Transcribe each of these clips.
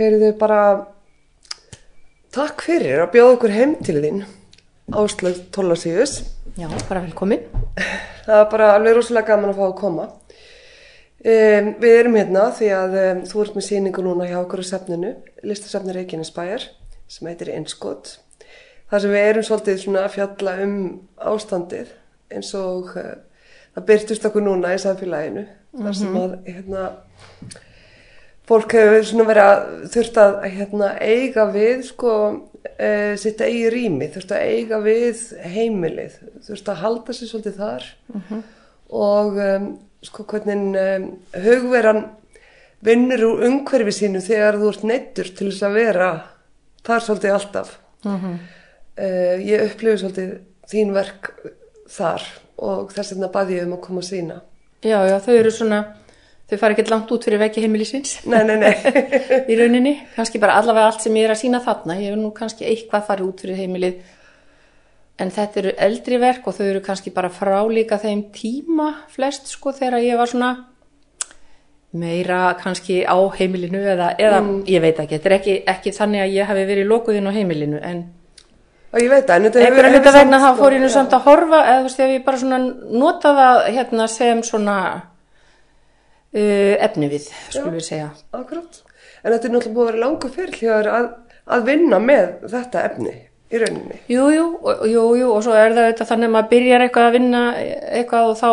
Heyrðu bara, takk fyrir að bjóða okkur heim til þín, Áslaug Tólasíus. Já, bara velkomin. Það er bara alveg rosalega gaman að fá að koma. Um, við erum hérna því að um, þú ert með síningu núna hjá okkur á sefninu, listasefni Reykjanesbæjar, sem heitir Einskott. Það sem við erum svolítið svona að fjalla um ástandið eins og uh, það byrtust okkur núna í samfélaginu. Þar sem að hérna, fólk hefur svona verið að þurft að hérna, eiga við sko, uh, sitt eigi rými, þurft að eiga við heimilið, þurft að halda sér svolítið þar og um, sko hvernig um, hugveran vinnur úr umhverfi sínu þegar þú ert neittur til þess að vera þar svolítið alltaf. uh, ég upplifi svolítið þín verk þar og þess vegna baði ég um að koma sína. Já, já, þau eru svona, þau fara ekkert langt út fyrir veggi heimilisins Nei, nei, nei. í rauninni. Kannski bara allavega allt sem ég er að sína þarna. Ég hef nú kannski eitthvað farið út fyrir heimilið. En þetta eru eldri verk og þau eru kannski bara frálíka þeim tíma flest sko þegar ég var svona meira kannski á heimilinu eða, eða ég veit ekki, þetta er ekki, ekki þannig að ég hafi verið lokuðinn á heimilinu en Og ég veit það, en þetta hefur vegna samt, þá sko, fór ég nú samt að horfa eða þú veist ef ég bara svona nota það hérna sem svona uh, efni við, skulum við segja. Akkurát. En þetta er náttúrulega búið að vera langur fyrir hjá þér að, að vinna með þetta efni í rauninni. Jú, jú, og- jú, jú, og svo er það auðvitað þannig að maður byrjar eitthvað að vinna eitthvað og þá,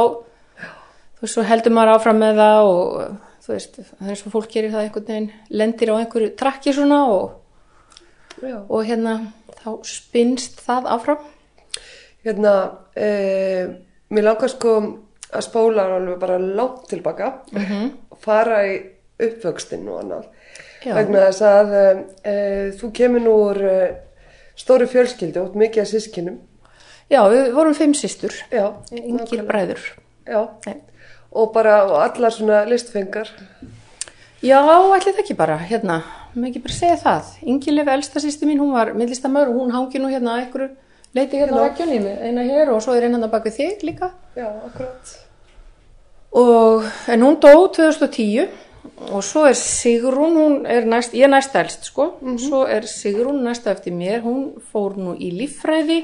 þú veist, svo heldur maður áfram með það og þú veist, það er og fólk gerir það einhvern veginn, lendir á einhverju trakki svona og, og hérna, þá spinnst það áfram. Hérna, eh, mér langar sko að spóla alveg bara langt tilbaka og fara í uppvöxtinn og annað. Já. Vegna þess að eh, þú kemur nú úr eh, stóri fjölskyldu og mikið af sískinum. Já, við vorum fimm systur, Já, yngir bræður. Og bara og allar svona listfengar. Já, ætli það ekki bara, hérna, maður ekki bara segja það. Ingilef, elsta sýsti mín, hún var myndlistamöður og hún hangi nú hérna að einhverju leiti hérna á vekkjunni með eina hér og svo er einn hann að baka þig líka. Já, akkurát. Og, en hún dó 2010 og svo er Sigrún, hún er næst, ég er næst elst sko, svo er Sigrún næsta eftir mér, hún fór nú í líffræði,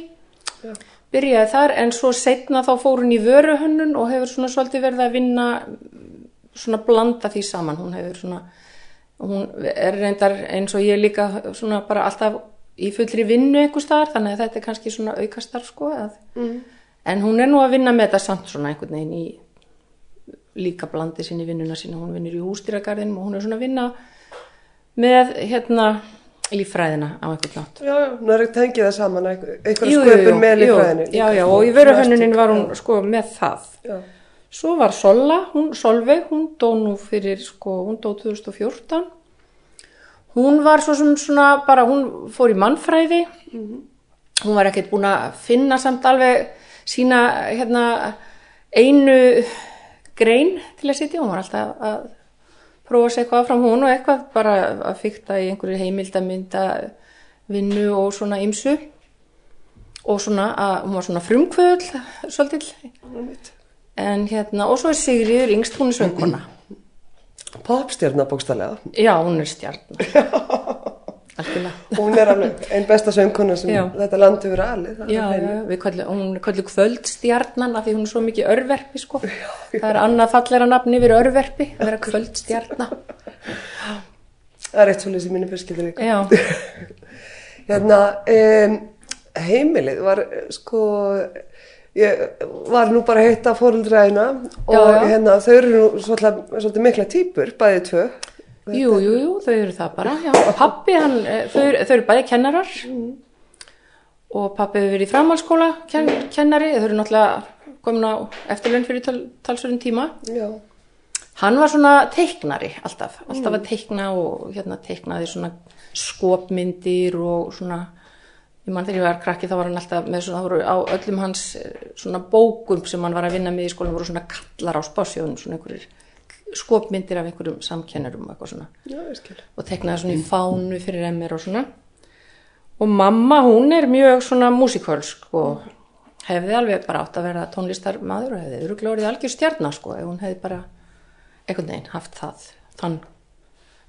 Já. byrjaði þar en svo setna þá fór hún í vöruhönnun og hefur svona svolítið verið að vinna, svona blanda því saman, hún hefur svona, hún er reyndar eins og ég líka svona bara alltaf í fullri vinnu einhver staðar, þannig að þetta er kannski svona aukastarf sko, að, en hún er nú að vinna með þetta samt svona einhvern veginn í líka blandið sinni vinnuna sína, hún vinnur í hústýragarðinum og hún er svona að vinna með hérna líffræðina á einhvern nátt. Já, já, nú er ekki tengið það saman, einhver- einhverja sköpun með lífræðinu. Já, já, og í vöruhönnunin var hún sko með það. Já, Svo var Sola, hún, Solveig, hún dó nú fyrir, sko, hún dó 2014. Hún var svo sem svona bara, hún fór í mannfræði, hún var ekkert búin að finna samt alveg sína, hérna, einu grein til að sitja, hún var alltaf að prófa að segja eitthvað áfram hún og eitthvað bara að fykta í einhverju heimildamynda vinnu og svona ymsu og svona að hún var svona frumkvöðl svolítill. En hérna og svo er Sigriður yngst hún er söngkona popstjarnar bókstallega. já hún er stjarn algjörlega Hún er alveg einn besta söngkona sem Já. þetta land hefur alið. er Já, við kallum, hún er kallum kvöldstjarnan af því hún er svo mikið örverpi sko. það er annað fallera nafn yfir örverpi að vera kvöldstjarna Það er eitt svolítið sem mínu fjölskyldur líka. Hérna, um, heimilið var, eh, sko, ég var nú bara að heita fóruldræðina og Já, já. hérna, þau eru nú svolítið, svolítið mikla típur, bæðið tvö. jú, jú, jú, þau eru það bara já. Pappi, hann, eh, þau, eru- þau eru bæði kennarar og pappi hefur verið í framhalskóla ken, kennari, þau eru náttúrulega komin á eftirlaun fyrir tal, talsverðin tíma Hann var svona teiknari alltaf, alltaf að teikna og hérna teiknaði svona skopmyndir og svona, ég mann þegar ég var krakki þá var hann alltaf með svona, það voru á öllum hans eh, svona bókum sem hann var að vinna með í skólanum voru svona kallar á spásjónum, svona einhverjir skopmyndir af einhverjum samkennarum og eitthvað svona já, ég skil. og teiknaði svona í fánu fyrir emmer og svona og mamma hún er mjög svona músikölsk og hefði alveg bara átt að vera tónlistarmadur og hefði orðið algjör stjarnar sko ef hún hefði bara einhvern veginn haft það þann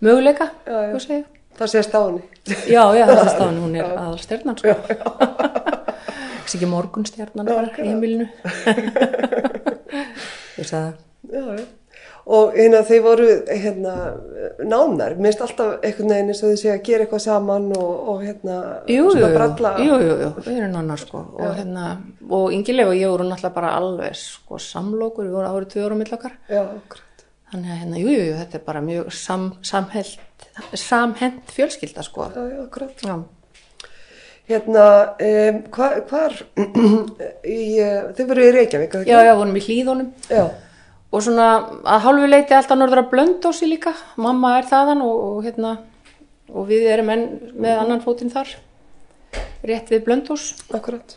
möguleika þú segir. Það sést á henni. Já, já, þessi stafan, hún er aðal stjarnan, sko. Þessi ekki morgun stjarnan bara í heimilinu. Ég sagði það. Já, já. Og hérna þeir voru hérna nánar, minnst alltaf einhvern veginn eins og þau segja að gera eitthvað saman og, og hérna Jú, svona jú, bralla. jú, jú, jú, við erum nannar sko og hérna, og Ingileif og ég voru náttúrulega bara alveg sko samlokur, við vorum árið tvö ára mill okkar, Já, akkurat. Þannig að hérna, jú, jú, þetta er bara mjög sam, samhend fjölskylda sko. Já, já. Já, Hérna, um, hvar, hvar í, uh, þau voru í Reykjavík, já, já, vorum í hlýðunum Já, og svona að hálfu leiti alltaf norður að blöndósi líka, mamma er þaðan og, og hérna, og við erum enn með annan fótinn þar, rétt við blöndós. akkurat.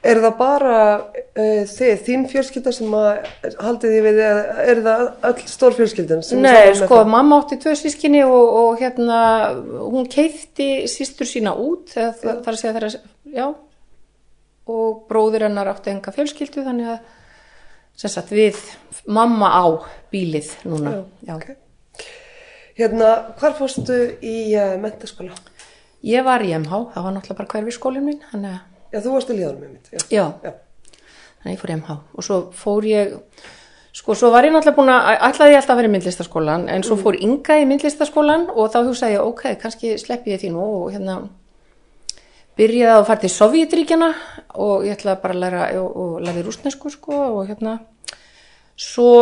Er það bara uh, þið, þín fjölskylda sem að haldið því við, er það öll stór fjölskyldan? er Nei, sko, mamma átti tvö sískinni og, og hérna, hún keifti sístur sína út, eða það þarf að segja þeirra, já, og bróðir hennar átti enga fjölskyldu, þannig að, sem sagt, við, mamma á bílið núna, já. Ok. Hérna, hvar fórstu í uh, mentaskóla? Ég var í MH, það var náttúrulega bara hverfi skólinn minn, þannig að, Já, þú varst í líðanum með mitt. Já. já, Já. þannig ég fór í MH og svo fór ég, sko, svo var ég náttúrulega búin að, ætlaði ég alltaf að vera í myndlistaskólan, en svo fór Inga í myndlistaskólan og þá hugsaði ég, ok, kannski sleppi ég því nú og hérna, byrjaði að fara til Sovjetríkjana og ég ætlaði bara að læra og, og læri rústnesku sko og hérna svo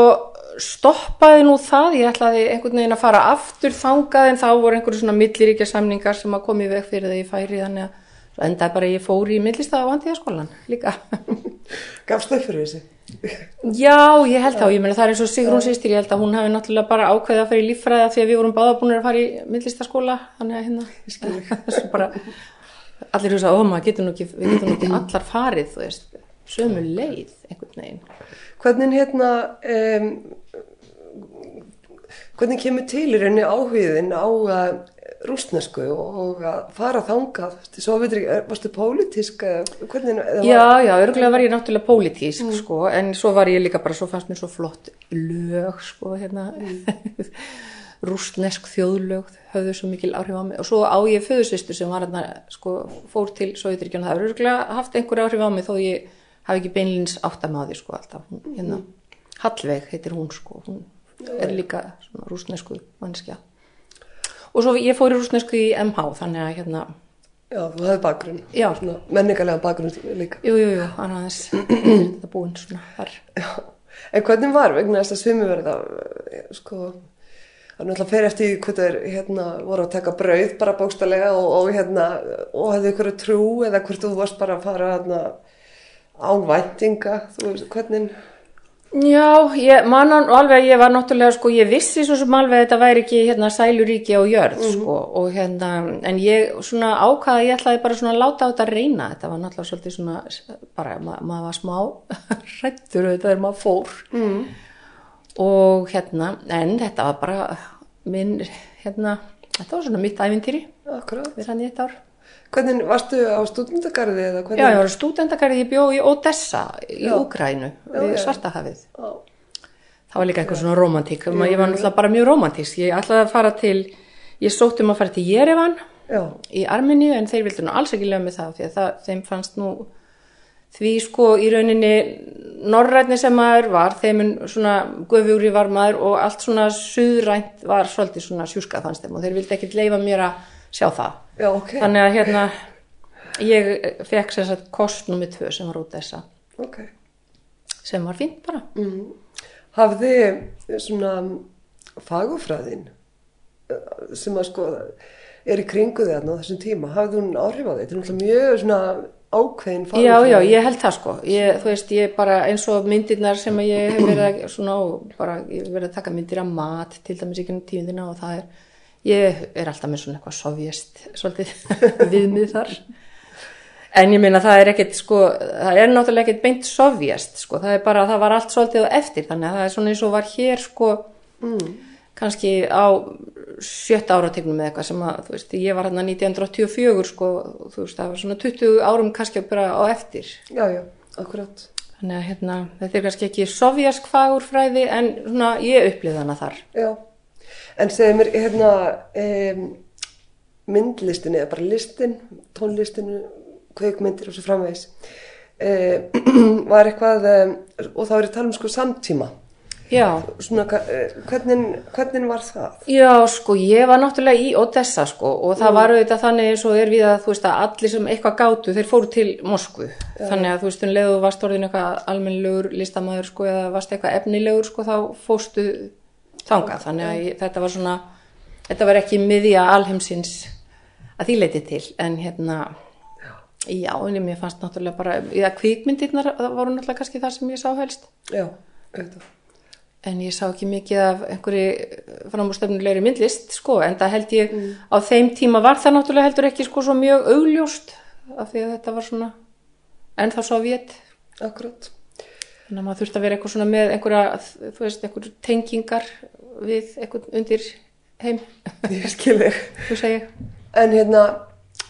stoppaði nú það, ég ætlaði einhvern veginn að fara aftur þangað en þá voru einhverju svona milliríkja samningar sem að komi veg fyrir það ég færi þannig að svo endaði bara að ég fór í millista á vantíðaskólan líka. Gafst þau fyrir þessi? Já, ég held þá, ég meina það er eins og Sigrún sýstir, ég held að hún hafi náttúrulega bara ákveðið að fara í líffræða því að við vorum báða búin að fara í myndlistaskóla, þannig að hérna, þessu bara, allir hugsa, ó maður getur nú ekki, við getum nú ekki allar farið, þú veist, sömu leið, einhvern veginn. Hvernig hérna, um, hvernig kemur til í rauninni áhugðin á uh, rústnesku og, að fara þangað? Veitur ekki, varstu pólitísk hvernig? Já, já, örgulega var ég náttúrulega pólitísk, sko, en svo var ég líka bara, svo fannst mér svo flott lög, sko, hérna, rústnesk þjóðlög höfðu svo mikil áhrif á mig. Og svo á ég föðusvistu sem var hérna, sko, fór til Sovjeturíkjana, það hefur örgulega haft einhver áhrif á mig þó ég hafi ekki beinlins áttamáði, sko, alltaf, hérna, Hallveig heitir hún, sko, hún er líka svona rústnesku mannskja og svo ég fór í rústnesku í MH, þannig að, hérna, Já, þú hefði bakgrunn. Já. Svona menningarlega bakgrunn líka. jú, jú, jú, hann aðeins, þetta búinn svona þar. Já. En hvernig var vegna þess að svimuverða, sko, það er náttúrulega fer eftir hvað þeir hérna voru að taka brauð bara bókstallega og, og hérna, og hefði ykkur trú eða hvort þú varst bara að fara hérna ánvæntinga, þú veist, hvernig, Já, ég man hann alveg, ég var náttúrulega, sko, ég vissi svo sem alveg þetta væri ekki, hérna, sæluríki á jörð, sko, og hérna, en ég svona ákvaða, ég ætlaði bara svona að láta á þetta reyna, þetta var náttúrulega svolítið svona, bara, ma maður var smá hrættur auðvitað er maður fór, mm. og hérna, en þetta var bara minn, hérna, þetta var svona mitt ævintýri, akkurat, við sann í eitt ár. Hvernig varstu á stúdendagarði eða hvernig? Já, ég var stúdendakarið, ég bjó í Odessa í Já. Úkrænu, við Svartahafið. Já. Það var líka eitthvað svona romantík, ég var náttúrulega bara mjög romantísk. Ég ætlaði að fara til, ég sótt um að fara til Jerevan Já, í Armeníu en þeir vildu nú alls ekki lega með það því að það, þeim fannst nú því sko í rauninni norrætni sem maður var, þeim en svona guðfjúri var maður og allt svona suðrænt var svolítið svona sjúska fannst þeim og þeir vildi ekkit leifa mér að sjá það. Já, ok, Þannig að hérna ég fekk sem sagt kost nummið tvö sem var út þessa ok. sem var fínt bara. Mm. Hafði svona fagufræðin eh, sem að sko er í kringu þig þarna á þessum tíma, hafði hún áhrif á þig? Þetta er náttúrulega mjög svona ákveðin Já, fagufræði. já, ég held það sko. Ég, þú veist, ég bara eins og myndirnar sem ég hef verið að, svona, bara, verið að taka myndir af mat, til dæmis ekki um tíundina og það er, ég er alltaf með svona eitthvað sovjest, svolítið viðmið þar. En ég meina það er ekkert, sko, það er náttúrulega ekkert beint sovjest, sko, það er bara, það var allt svolítið á eftir, þannig að það er svona eins og var hér, sko, kannski á sjötta árategnum eða eitthvað sem að, þú veist, ég var hérna 1984, sko, þú veist, það var svona 20 árum kannski bara á eftir. Já, já, akkurat. Þannig að hérna, þetta er kannski ekki sovjask fagurfræði en svona ég upplifði hana þar. Já, en segðu mér, hérna, um, myndlistinni eða bara listin, tónlistinu, kveikmyndir og svo framvegis eh, var eitthvað, eh, og þá er ég að tala um sko samtíma, Já, svona, eh, hvernig, hvernig var það? Já, sko, ég var náttúrulega í Odessa, sko, og það var auðvitað þannig eins og er við að, þú veist, að allir sem eitthvað gátu, þeir fóru til Moskvu. Þannig að, þú veist, um leiðu varst orðin eitthvað almennlegur listamæður, sko, eða varst eitthvað efnilegur, sko, þá fóstu þangað. Þannig að ég, þetta var svona, þetta var ekki miðja alheimsins að því leiti til, en hérna, já, en mér fannst náttúrulega bara, já, kvikmyndirnar voru náttúrulega kannski það sem ég sá helst Já, auðvitað. en ég sá ekki mikið af einhverju framúrstöfnulegri myndlist sko, en það held ég á þeim tíma var það náttúrulega heldur ekki sko svo mjög augljóst af því að þetta var svona ennþá sovjet Akkurat. þannig að maður þurfti að vera eitthvað svona með einhverja, þú veist, einhverju tengingar við einhvern undir heim, Ég segir. En hérna,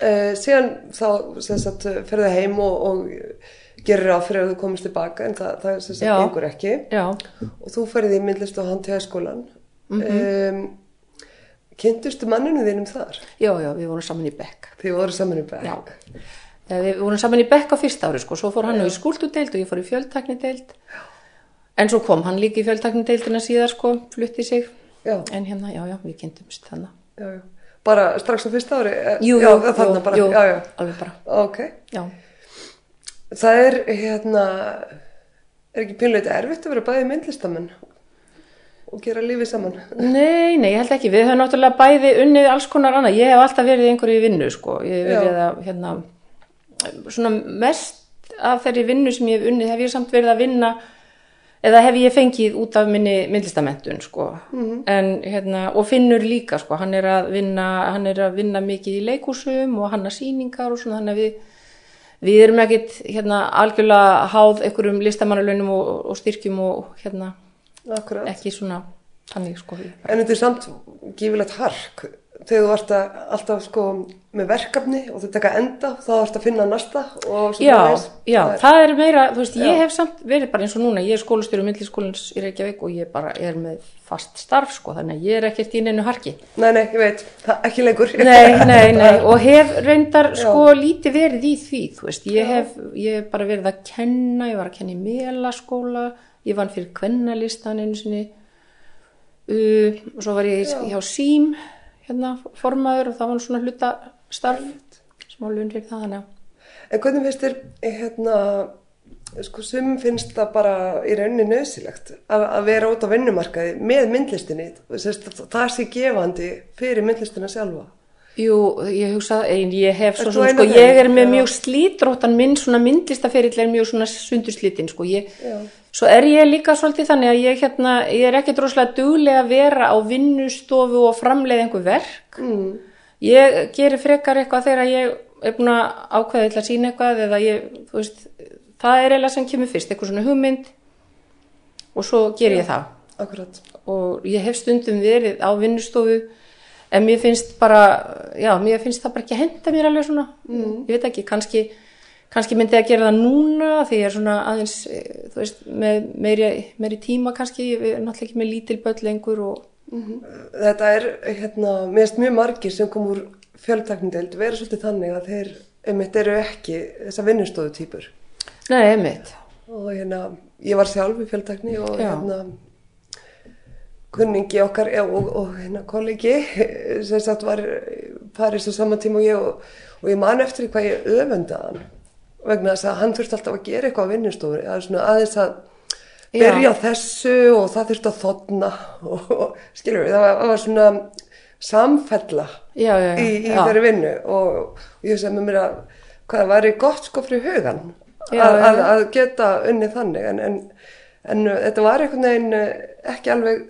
uh, síðan þá sagt, ferði heim og, og gerir á fyrir að þú komist tilbaka en það, það sagt Já. gengur ekki. Já, og þú ferði í myndlist og handtíðaskólan. um, kynntustu manninu þínum þar? já, já, við vorum saman í Bekk Þið voru saman í bekk. Já, Eh, við vorum saman í Bekk á fyrsta ári sko, svo fór hann nú í skúltudeild og ég fór í fjöldtaknideild en svo kom hann líka í fjöldtaknideildina síðar sko, flutti sig Já, en hérna, já, já, við kynntumst þannig já, já. Bara strax á fyrsta ári? Eh, Jú, já, jú, þarna bara. jú, alveg bara, Ok. já. Það er, hérna, er ekki pínleiti erfitt að vera bæði myndlistamenn og gera lífið saman? Nei, nei, ég held ekki, við höfum náttúrulega bæði unnið alls konar annað, ég hef alltaf verið einhverju vinnu, sko, ég hef verið að, hérna, svona mest af þeirri vinnu sem ég hef unnið, hef ég samt verið að vinna, eða hef ég fengið út af minni myndlistamentun, sko, en, hérna, og finnur líka, sko, hann er að vinna, hann er að vinna mikið í leikúsum og hann að sýningar og svona, þannig að við, við erum ekkit, hérna, algjörlega háð einhverjum listamannalaunum og, og styrkjum og, hérna, Akkurat. ekki svona, þannig, sko, En þetta er samt gífilegt hark þegar þú ert að, alltaf sko með verkefni og þú taka enda þá ert að finna næsta Já, já, Það er- það er meira, þú veist, ég Já. hef samt verið bara eins og núna, ég er skólastjóri myndliskólans í Reykjavík og ég bara er með fast starf, sko, þannig að ég er ekkert í neinu harki. Nei, nei, ég veit, ekki lengur. Nei, nei, nei, og hef reyndar sko lítið verið í því, þú veist, ég hef, ég hef bara verið að kenna, ég var að kenna í melaskóla, ég vann fyrir kvennalistan einu sinni, uh, og svo var ég hjá SÍM, hérna, formaður og það var svona hluta starf, smá lun fyrir það, að En hvernig finnst þér, hérna, sko, sum finnst það bara í rauninni nöðsilegt að, að vera út á vinnumarkaði með myndlistinni, Sest, það sé gefandi fyrir myndlistina sjálfa. Jú, ég hugsa, en ég hef svo svona, ein sko, ég er með Já. mjög slítróttan minn, svona myndlistaferill er mjög svona sundurslítinn, sko, ég, Já. svo er ég líka svolítið þannig að ég hérna, ég er ekki droslega duglega að vera á vinnustofu og framleiða einhver verk, Mm. ég gerir frekar eitthvað þegar ég er búin að ákveða til að sína eitthvað eða ég, þú veist, það er eiginlega sem kemur fyrst, eitthvað svona hugmynd og svo ger ég það Akkurat. og ég hef stundum verið á vinnustofu en mér finnst bara já, mér finnst það bara ekki að henda mér alveg svona. Ég veit ekki, kannski kannski myndi ég að gera það núna því ég er svona aðeins, eh, þú veist með meiri, meiri tíma kannski. Ég er náttúrulega ekki með lítil börn lengur og Þetta er, hérna, mér finnst mjög margir sem kom úr fjöldtaknindeld vera svolítið þannig að þeir einmitt eru ekki þessar vinnustofu týpur. nei, einmitt. Og hérna, ég var sjálf í fjöldtakni og hérna, kunningi okkar já, og, og hérna kollegi sem sagt var í París á sama tíma og ég og, og ég man eftir hvað ég öfunda hann vegna þess að hann þurfti alltaf að gera eitthvað á vinnustofu, það er svona aðeins að Já. byrja á þessu og það þurfti að þotna og, og skilur við, það var, var svona samfella já, já, já, í, í já. þeirri vinnu og, og ég sem með mér að hvað það væri gott sko fyrir hugan Já, að, já, að, já. að geta unnið þannig en, en, en uh, þetta var einhvern veginn uh, ekki alveg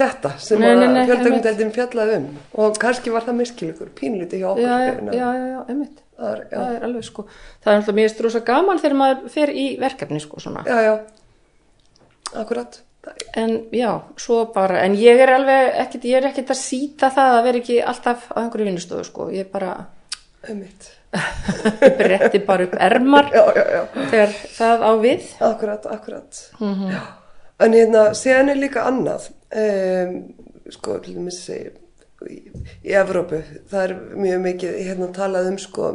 þetta sem Nei, nei, að nei, fjöldakundeldin fjallaði um. Og kannski var það miskilikur, pínlítið hjá okkur já, já, já, já, einmitt. Það er- já. það er alveg sko. Það er alltaf mér strósa gaman þegar maður fer í verkefni sko svona. Já, já, akkurat. En já, svo bara, en ég er alveg ekkit, ég er ekkit að síta það að vera ekki alltaf á einhverju vinnustofu, sko. Ég bara einmitt, bretti bara upp ermar já, já, þegar það á við. akkurat, akkurat. Já. En hérna, séðan er líka annað um, sko, til dæmis í, í Evrópu. Það er mjög mikið hérna talað um sko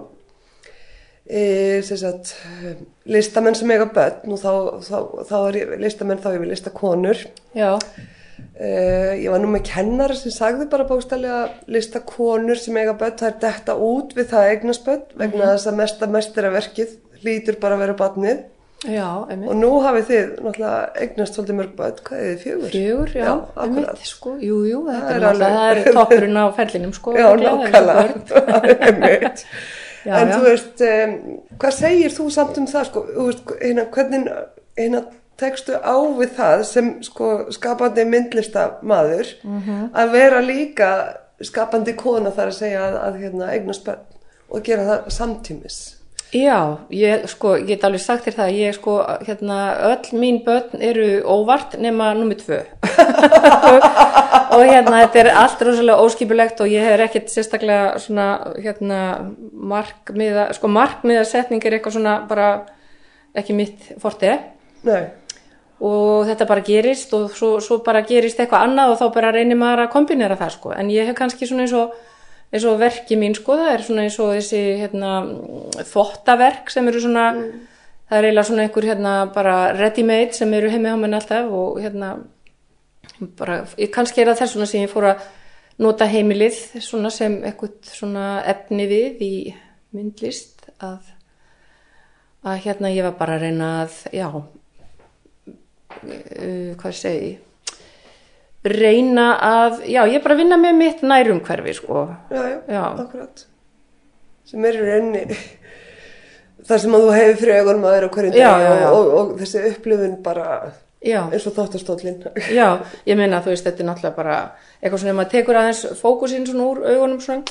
e, sagt listamenn sem eiga börn og þá, þá, þá er listamenn þá yfir listakonur. Já, Uh, ég var nú með kennara sem sagði bara bókstælega listakonur sem eiga börn, það er detta út við það eignast börn vegna þess að mesta mestara verkið hlýtur bara að vera barnið já, einmitt. og nú hafið þið náttúrulega eignast svolítið mörg börn, hvað er þið fjögur? Fjögur, já, akkurat. einmitt, sko, jú, jú, þetta Það er er náttúrulega, það er toppurinn á ferlinum, sko. Já, örugglega, þessi börn. nákvæmlega, einmitt. Já, en já. þú veist, um, hvað segir þú samt um það, sko, þú veist, hérna, hvernig, hérna, tekstu á við það sem, sko, skapandi myndlistamaður Mhm. að vera líka skapandi kona þar að segja að, að hérna, eignast börn og gera það samtímis. Já, ég sko, ég get alveg sagt þér það, ég sko, hérna, öll mín börn eru óvart nema nummið tvö. og hérna, þetta er allt rosalega óskipulegt og ég hef ekkert sérstaklega svona, hérna, markmiða, sko, markmiðasetning er eitthvað svona bara ekki mitt fortið Nei, og þetta bara gerist og svo, svo bara gerist eitthvað annað og þá bara reynir maður að kombinera það sko. En ég hef kannski svona eins og, eins og verki mín sko það er svona eins og þessi hérna, þvottaverk sem eru svona það er eiginlega svona einhver hérna bara ready made sem eru heimi á menn alltaf og hérna bara, kannski er það þess svona sem ég fór að nota heimilið svona sem eitthvað svona efni við í myndlist að að hérna ég var bara að reyna að já uh, hvað segi ég? Reyna að já, ég er bara að vinna með mitt nærumhverfi sko. já, já, Já. akkurat. Sem er í rauninni það sem að þú hefur fyrir augunum að vera hverjum já. Og, og, og þessi upplifun bara já, eins og þáttastóllin. já, ég meina þú veist, þetta er náttúrulega bara eitthvað svona, ef maður tekur aðeins fókusinn svona úr augunum svona,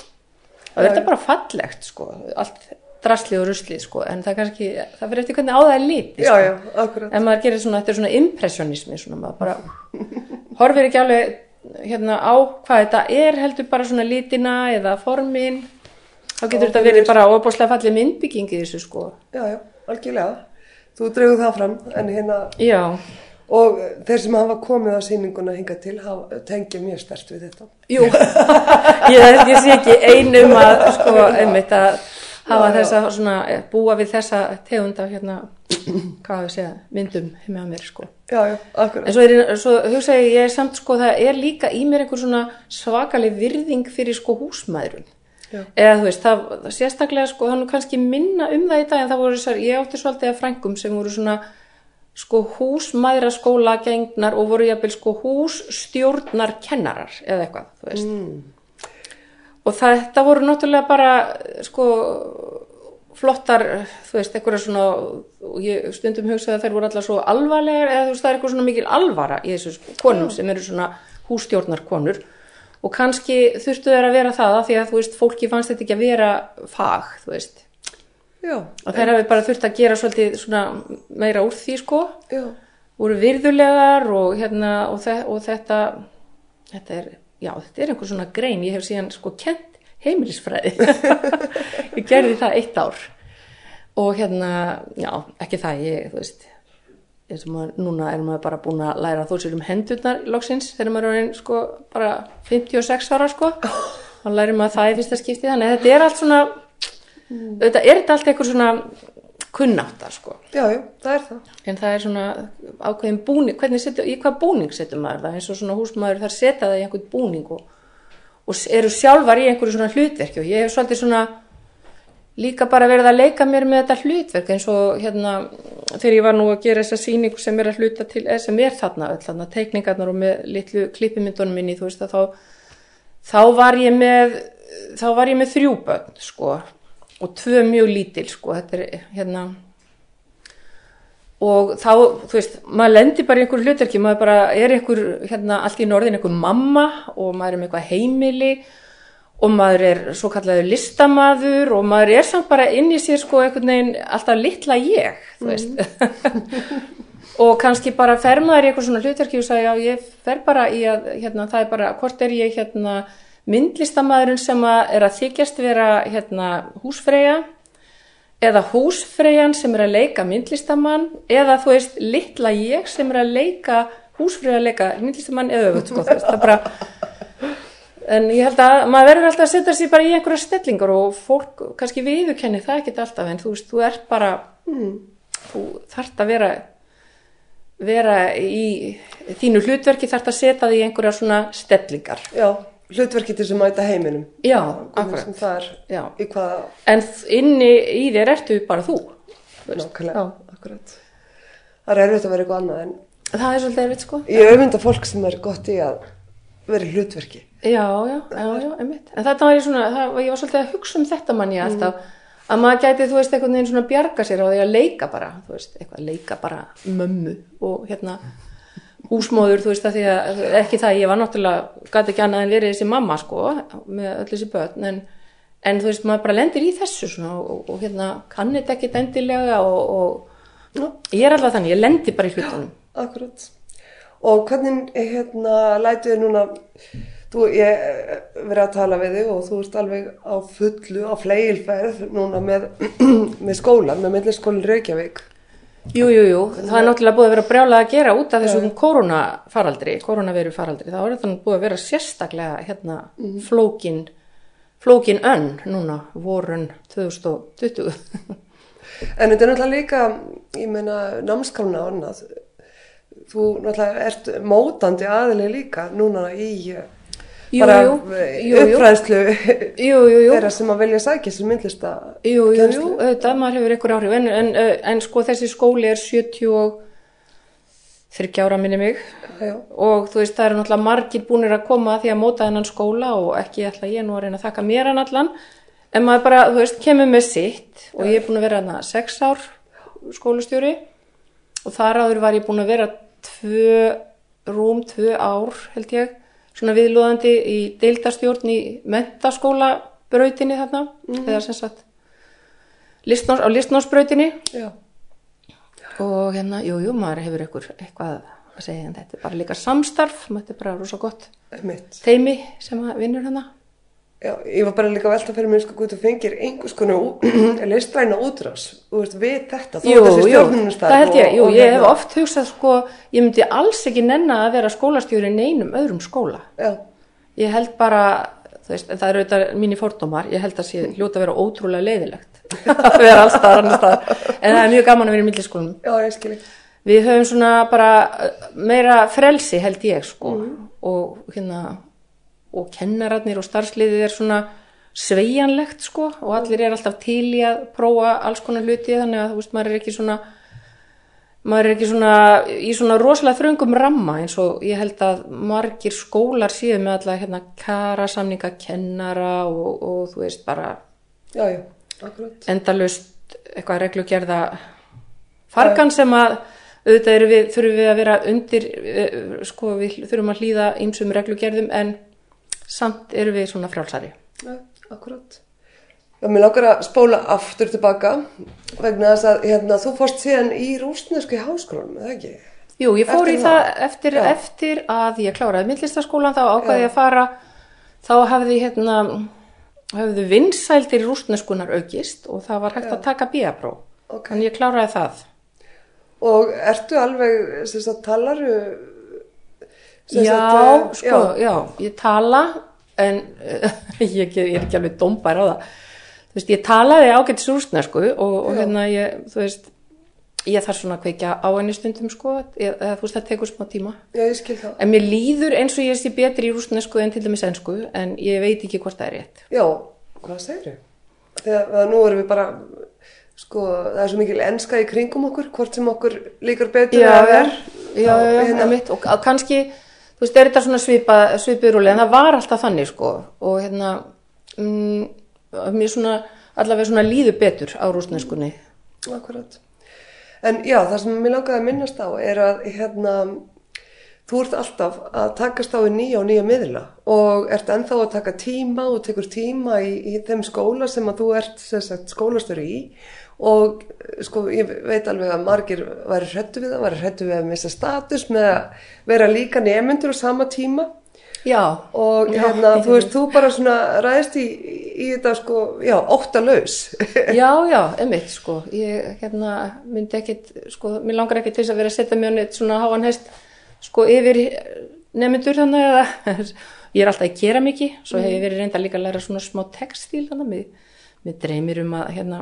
er þetta bara fallegt sko, allt drasli og rusli sko, en það kannski, það fyrir eftir hvernig á það er liti Já, sko. já, akkurat. en maður gerir svona, þetta er svona impressionismi svona, maður bara horfir ekki alveg hérna á hvað þetta er heldur bara svona litina eða formin þá getur þetta verið bara óbúslega fallið myndbygging í þessu sko Já, já, algjörlega. Þú dregur það fram, en hérna, já, og þeir sem hafa komið á sýninguna hinga til tengja mjög stert við þetta. jú ég, ég sé ekki einum að sko, einmitt að hafa þessa svona, eh, búa við þessa tegund af hérna, hvað við segja myndum með mér sko Já, já, akkurat. En svo, er, svo hugsa ég, ég er samt sko, það er líka í mér einhver svona svakaleg virðing fyrir sko húsmaðurinn. Já. Eða þú veist, það, það sérstaklega sko, nú kannski minna um það í dag en það voru þessar, ég átti svolítið að frængum sem voru svona sko húsmaðra skóla gengnar og voru jafnvel sko hússtjórnar kennarar eða eitthvað, þú veist. Og þetta voru náttúrulega bara sko flottar, þú veist, eitthvað svona og ég stundum hugsaði að þær voru allar svo alvarlegar eða þú veist, það er eitthvað svona mikil alvara í þessu sko, konum sem eru svona hússtjórnarkonur. Og kannski þurftu þeir að vera það af því að þú veist, fólki fannst þetta ekki að vera fag, þú veist. Já, og þær hafi bara þurft að gera svolítið svona meira úr því sko. Já, voru virðulegar og hérna og, þe og þetta þetta er, já, þetta er einhver svona grein ég hef síðan sko kent heimilisfræði ég gerði það eitt ár. Og hérna já, ekki það, ég, þú veist maður, núna er maður bara búin að læra þó sér um hendurnar loksins þegar maður er sko bara 56 ára sko. Þá lærir maður það í fyrsta skipti þannig að þetta er allt svona er þetta allt eitthvað svona kunnáttar sko. Já, já, það er það. en það er svona ákveðin búning hvernig setja, í hvað búning setjum maður það? Eins og svona húsmaður þar setja það í einhvern búning og, og eru sjálfar í einhverju svona hlutverki og ég hef svolítið svona líka bara verið að leika mér með þetta hlutverk eins og hérna þegar ég var nú að gera þessa sýningu sem er að hluta til eða sem er þarna öll þarna teikningarnar og með litlu klippimyndunum minni þú veist að þá þá var ég með þá var ég með þrjú börn sko og tvö mjög lítil sko þetta er hérna. Og þá, þú veist, maður lendir bara í einhver hlutverki, maður bara er einhver hérna allt í norðin einhver mamma og maður er með eitthvað heimili og maður er svo kallaður listamaður og maður er samt bara inn í sér sko einhvern veginn alltaf litla ég, þú veist. Og kannski bara fer maður í eitthvað svona hlutverki og sagði já ég fer bara í að hérna það er bara hvort er ég hérna myndlistamæðurinn sem að er að þykjast vera hérna húsfreyja eða húsfreyjan sem er að leika myndlistamann eða þú veist litla ég sem er að leika húsfreyja að leika myndlistamann eða öfut sko þú veist það bara en ég held að maður verður alltaf að setja sér bara í einhverja stellingar og fólk kannski viðurkenni það ekki alltaf en þú veist, þú ert bara þú þarft að vera vera í þínu hlutverki þarft að setja því í einhverja svona stellingar Já, hlutverki til að mæta heiminum. já, akkurat það er, já. hvaða, en inni í þér ertu bara þú nákvæmlega, akkurat. Það er erfitt að vera eitthvað annað en það er svolítið erfitt sko ég öfunda fólk sem er gott í að vera hlutverki. Já, já, já, já, einmitt. En þetta var ég svona, það, ég var svolítið að hugsa um þetta manni alltaf, að maður gæti, þú veist, einhvern veginn svona bjarga sér á því að leika bara, þú veist, eitthvað leika bara mömmu og hérna húsmóður, þú veist, að því að ekki það, ég var náttúrulega, gæti ekki annað en verið þessi mamma, sko, með öll þessi börn, en, en þú veist, maður bara lendir í þessu svona og, og, og hérna, kann þetta ekkit endilega og, og ég er alltaf þannig, ég lendi bara í hlutunum. Akkurat. Og hvernig, hérna, lætuðu núna, þú, ég eh, verið að tala við þig og þú ert alveg á fullu, á fleilferð núna með, með skólan, með milliskólinn Reykjavík. Jú, jú, jú, það er náttúrulega búið að vera brjálað að gera út af þessum koronafaraldri, koronaviru faraldri, þá er þetta búið að vera sérstaklega hérna flókin, flókin önn núna, vorun 2020. En þetta er náttúrulega líka, ég meina, námskrafna og annað. Þú náttúrulega ert mótandi aðileg líka núna í bara jú, þeirra sem að vilja sækja sem myndlista jú, jú, jú, auðvitað, maður hefur ykkur áhrif, en, en, en, sko þessi skóli er 70 og 30 ára minni mig. Já, og þú veist það eru náttúrulega margir búinir að koma að því að móta þennan skóla og ekki ætla ég nú að reyna að þakka mér hann allan. En maður bara, þú veist, kemur með sitt og ég er búin að vera hana sex ár skólastjóri. Og þar áður var ég búin að vera tvö, rúm tvö ár held ég, svona viðlóðandi í deildastjórn í mentaskóla brautinni þarna, eða sem sagt listnás, á listnásbrautinni já, og hérna, jú, jú, maður hefur ykkur eitthvað að segja en þetta er bara líka samstarf, þetta er bara rosa gott teimi sem vinnur hana Já, ég var bara líka velta fyrir mér sko hvað þú fengir einhvers konar listræna útrás, veist, við þetta, þú ert þessi jú, stjórnunumstarf það held ég, og- jú, og ég hérna- hef oft hugsað sko, ég myndi alls ekki nenna að vera skólastjóri í neinum öðrum skóla. Já, ég held bara, veist, það eru auðvitað mínir fordómar, ég held að sé hljóta að vera ótrúlega leiðilegt að vera alls staðar annars staðar, en það er mjög gaman að vera í milliskólum. Við höfum svona bara uh, meira frelsi held ég sko. Og hérna og kennararnir og starfsliðið er svona sveigjanlegt sko og allir er alltaf til í að prófa alls konar hluti þannig að þú veist maður er ekki svona maður er ekki svona í svona rosalega þröngum ramma eins og ég held að margir skólar séu með alla hérna kara samninga kennara og, og þú veist bara Já, já, akkurat. endalust eitthvað reglugerða fargan sem að auðvitað við, þurfum við að vera undir eh, sko við þurfum að hlýða ýmsum reglugerðum en samt eru við svona frjálsari Já, akkurat. Já, mér langar að spóla aftur tilbaka vegna þess að hérna, þú fórst síðan í rúsnesku háskólanum, eða ekki? Jú, ég fór Eftir í það? það eftir, Já. eftir að ég kláraði myndlistaskólan þá ákvaði ég að fara þá hafði hérna hafði vinsældir rústneskunar aukist og það var hægt að taka bíapró Ok. þannig ég kláraði það Og ertu alveg, sem sagt, talaru? Sem já, sagt, eh, sko, já. ég tala en ég, ég er ekki alveg dómbær á það þú veist, ég talaði ágættis rústnesku og, og Já. hérna ég, þú veist ég þarf svona að kveikja á henni stundum sko, eða þú veist, það tekur smá tíma Já, ég skil það. en mér líður eins og ég sé betri í rústnesku en til dæmis ensku, en ég veit ekki hvort það er rétt Já, hvað segir Þegar að nú erum við bara, sko, það er svo mikil enska í kringum okkur, hvort sem okkur líkar betur já, já, verr. já, já, já, hérna, einmitt. og, og kannski, þú veist, er þetta svona svipa, svipið rúli, en það var alltaf þannig, sko, og hérna, mm, mér svona, allavega svona líður betur á rústneskunni. Akkurat. En já, það sem mér langaði að minnast á er að hérna, þú ert alltaf að takast á í nýja og nýja miðla og ert ennþá að taka tíma og tekur tíma í, í þeim skóla sem að þú ert sagt, skólastöru í. Og sko ég veit alveg að margir væri hrættu við það, væri hrættu við að missa status með að vera líka nefnendur á sama tíma. Já, og Já. hérna, þú veist, þú bara svona ræðist í, í þetta sko, já, óttalaus. já, já, einmitt, sko, ég, hérna, myndi ekkit, sko, mér langar ekkit til þess að vera að setja mjög neitt svona háan hest, sko, yfir nefndur þannig eða ég er alltaf í keramiki svo hef ég verið reynda líka að læra svona smá textíl þannig að mér, mér dreymir um að hérna,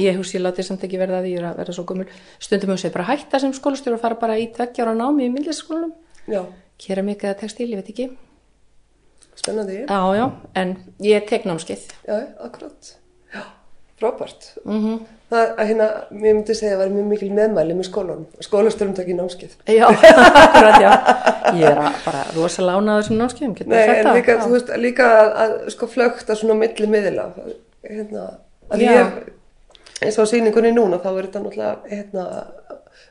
ég hugsi ég láti samt ekki verða að ég er að verða svo gömul. Stundum hugsi ég bara hætta sem skólastjóri og fara bara í tveggjára námi í myndlistaskólanum Já, keramik eða textíl, ég veit ekki. Spennandi. já, já, en ég tek námskeið. Já, akkurat. Já, frábært. mm Það að hérna, mér myndi segja að það var mjög mikil meðmæli með skólanum. Skólastörum takk í námskið. já, akkurat, já ég er bara rosa lána þessum námskeiðum getur Nei, maður sagt en líka, Já. þú veist, líka að, að sko flögt að svona milli miðla. Hérna, að Já. ég, eins og á sýningunni núna, þá er þetta náttúrulega, hérna,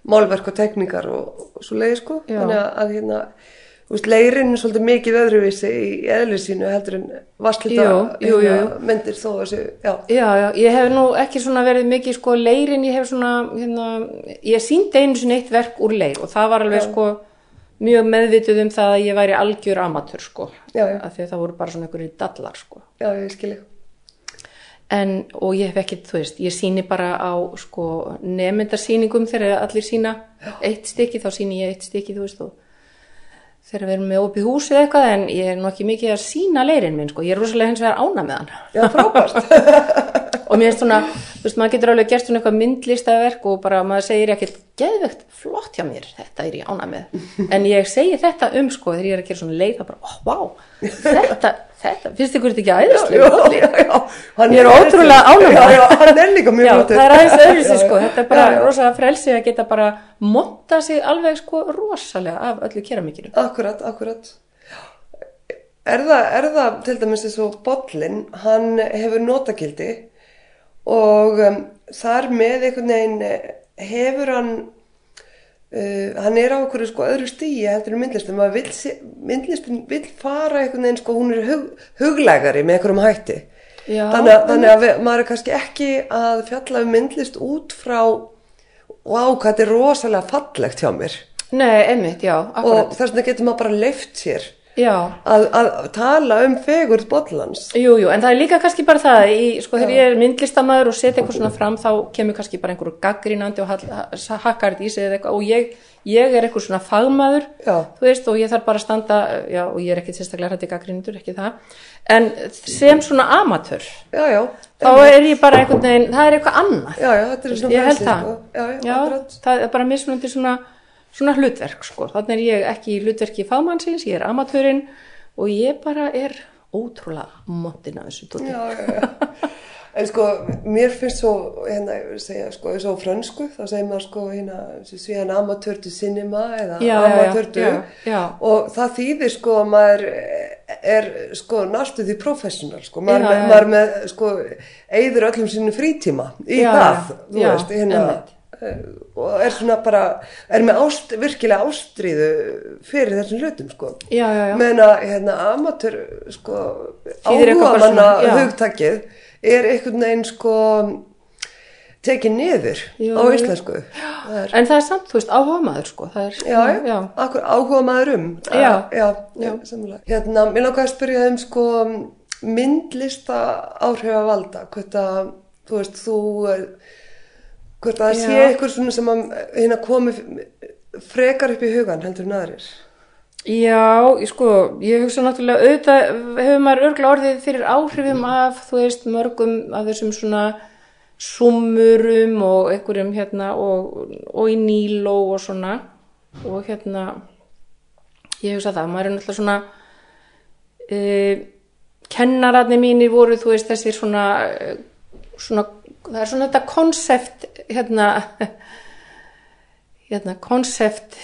málverk og tekníkar og, og svo leiði, sko. Já. Þannig að, hérna, leirinn er svolítið mikið öðruvísi í eðli sínu heldur en vastlita myndir þó þessu, já. Já, já, ég hef nú ekki svona verið mikið sko leirin, ég hef svona, hérna, ég síndi einu sinni eitt verk úr leir og það var alveg sko mjög meðvituð um það að ég væri algjör amatör sko, Já, já. af því að það voru bara svona einhverju dallar sko. Já, ég skilji. En, og ég hef ekki, þú veist, ég síni bara á sko nefndarsýningum þegar allir sína eitt stykki, þá síni ég eitt stykki, þú veist, og þegar við erum með opið hús eða eitthvað, en ég er nú ekki mikið að sína leirin minn, sko, ég er rosalega hins vegar ána með hann. Já, frábært. og mér finnst svona, þú veist, maður getur alveg gert svona eitthvað myndlistaverk og bara maður segir ekkert geðvegt flott hjá mér, þetta er ég ána með en ég segi þetta um sko þegar ég er að gera svona leið, það bara, ó, vá þetta, þetta, finnst ykkur þetta ekki já. Hann er ótrúlega já, hann er líka mjög flottur. það er aðeins já. sko, þetta er bara rosalega frelsi að geta bara monta sig alveg sko rosalega af öllu keramikinu. Akkurat, akkurat. Er það, er það til dæmis eins og bollin, hann hefur notagildi og um, þar með einhvern veginn eh, hefur hann, uh, hann er á einhverju sko öðru stíi heldur maður vill, se- myndlistin vill fara einhvern veginn sko, hún er hug, huglægari með einhverjum hætti. Já, þannig, að- þannig að við, maður er kannski ekki að fjalla um myndlist út frá, vá, hvað þetta er rosalega fallegt hjá mér Nei, einmitt, já, og akkurat. þess vegna getur maður bara leift sér að, að tala um fegurð bollans. Jú, jú, en það er líka kannski bara það, í, sko þegar ég er myndlistamæður og setja eitthvað svona fram þá kemur kannski bara einhverju gaggrínandi og hall- ha- hakkar þetta í sig eða eitthvað og ég, ég er eitthvað svona fagmaður, Já. þú veist, og ég þarf bara að standa, já, og ég er ekki sérstaklega hætti gaggrínundur, ekki það, en sem svona amatör, Já, já, þá er ég bara einhvern veginn, það er eitthvað annað. er Ég held það. sko. Það er bara mismunandi svona, svona hlutverk, sko. Þannig er ég ekki í hlutverki fagmannsins, ég er amatörinn og ég bara er ótrúlega montin af þessu tóti. Já, já, já. En sko, mér finnst svo, hérna, segja, sko, svo á frönsku, þá segir maður sko, hérna, svíðan amatördu cinema eða Já, amatördu já, já. og það þýðir sko að maður er sko næstu því professional, sko, maður, maður með, sko, eyður öllum sínum frítíma í það, þú veist, hérna, einmitt. Eh, og er svona bara, er með ást, virkilega ástríðu fyrir þessum hlutum, sko. Já, já, já. meðan að hérna, amatör sko, svona, já. hugtakið er einhvern veginn sko tekið niður Jú, á íslensku er, En það er samt, þú veist, áhuga maður, sko. Það er, já, já, Akkur, áhuga maður um Já. já, já, hérna, mér langar að spyrja um sko myndlista áhrifa valda hvort að, þú veist, þú eh, hvort að það sé eitthvað svona sem að hérna komi frekar upp í hugan heldur en aðrir? Já, ég sko, ég hugsa náttúrulega auðvitað hefur maður örgla orðið fyrir áhrifum af, þú veist, mörgum af þessum svona sumurum og einhverjum hérna og, og í Níló og svona. Og hérna ég hugsa það, maður er náttúrulega svona uh, kennararnir mínir voru, þú veist, þessir svona, eh, svona það er svona þetta konsept hérna hérna konsept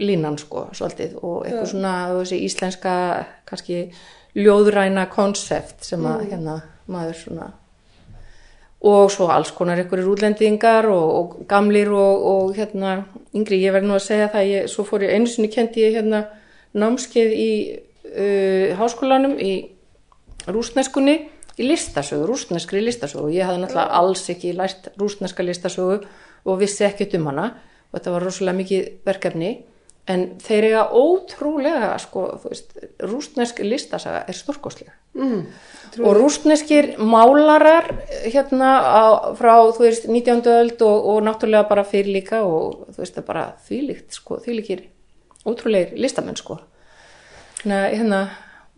línan sko svolítið og eitthvað svona veist, íslenska kannski ljóðræna konsept sem að hérna maður svona og svo alls konar einhverjir útlendingar og, og gamlir og, og hérna yngri, ég verði nú að segja það ég, svo fór ég einu sinni kendi ég hérna námskeið í uh, háskólanum í rústneskunni í listasögu, rústneskri listasögu. Ég hafði náttúrulega alls ekki lært rústneska listasögu og vissi ekkert um hana. Og þetta var rosalega mikið verkefni. En þeir eiga ótrúlega sko, veist, rústnesk listasaga er stórkostlega mm, og rústneskir málarar hérna á, frá þú veist 19. öld og, og náttúrulega bara fyrir líka og þú veist það er bara þvílíkt sko, þvílíkir ótrúlegir listamenn sko. Hérna, hérna,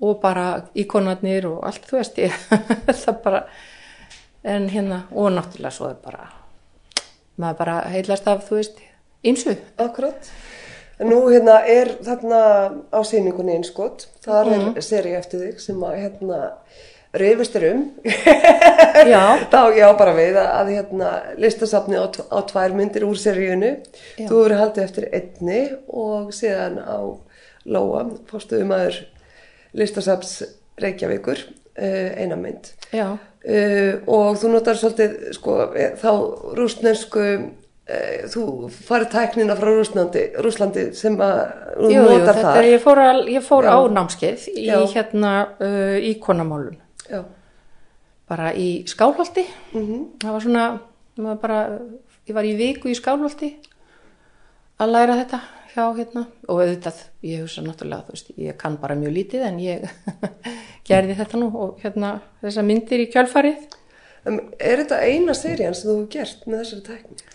og bara íkonarnir og allt, þú veist ég, það bara, en hérna, og náttúrulega svo er bara, maður bara heilast af, þú veist, ymsu. Akkurat. Nú hérna er þarna á síningunni einskott, þar er mm. seri eftir þig sem að hérna reyfist er um. Já. Þá já bara við að, að hérna listasafni á, á tvær myndir úr seríunu. Þú verið haldið eftir einni og síðan á Lóa, fórstuðum aður listasafs Reykjavíkur, eina mynd. Já, Uh, og þú notar svolítið sko, eh, þá rústnensku uh, þú farið tæknina frá Rúslandi, Rúslandi sem að þú jú, jú, notar þetta þar. er, ég fór, al, ég fór á námskeið í Já. hérna uh, íkonamálun, bara í Skálholti, mhm, það var svona, bara, ég var í viku í Skálholti að læra þetta hjá hérna og auðvitað, ég hugsa náttúrulega, þú veist, ég kann bara mjög lítið en ég gerði þetta nú og hérna þessar myndir í kjölfarið. En er þetta eina serían sem þú hefur gert með þessari tækni?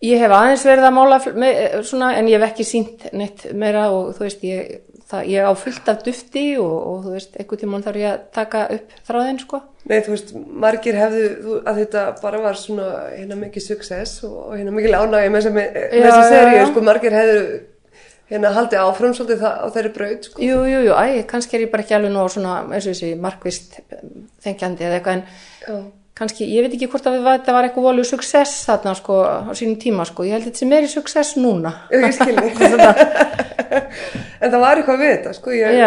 Ég hef aðeins verið að mála með, eh, svona, en ég hef ekki sínt neitt meira og þú veist, ég, það, ég á fullt af dufti og, og þú veist, einhvern tímann þarf ég að taka upp þráðinn, sko. Nei, þú veist, margir hefðu þú, að þetta bara var svona hérna mikið success og, hérna mikið ánægi með, þessa já, seríu, sko, margir hefðu hérna haldið áfram svolítið það, á þeirri braut, sko. Jú, jú, jú, æ, kannski er ég bara ekki alveg nú svona, eins og þessi, markvist þengjandi eða eitthvað, en Já, kannski, ég veit ekki hvort að þetta var eitthvað volju success þarna, sko, á sínum tíma, sko. Ég held þetta sem er í success núna. ég skilni. en það var eitthvað við þetta, sko, ég,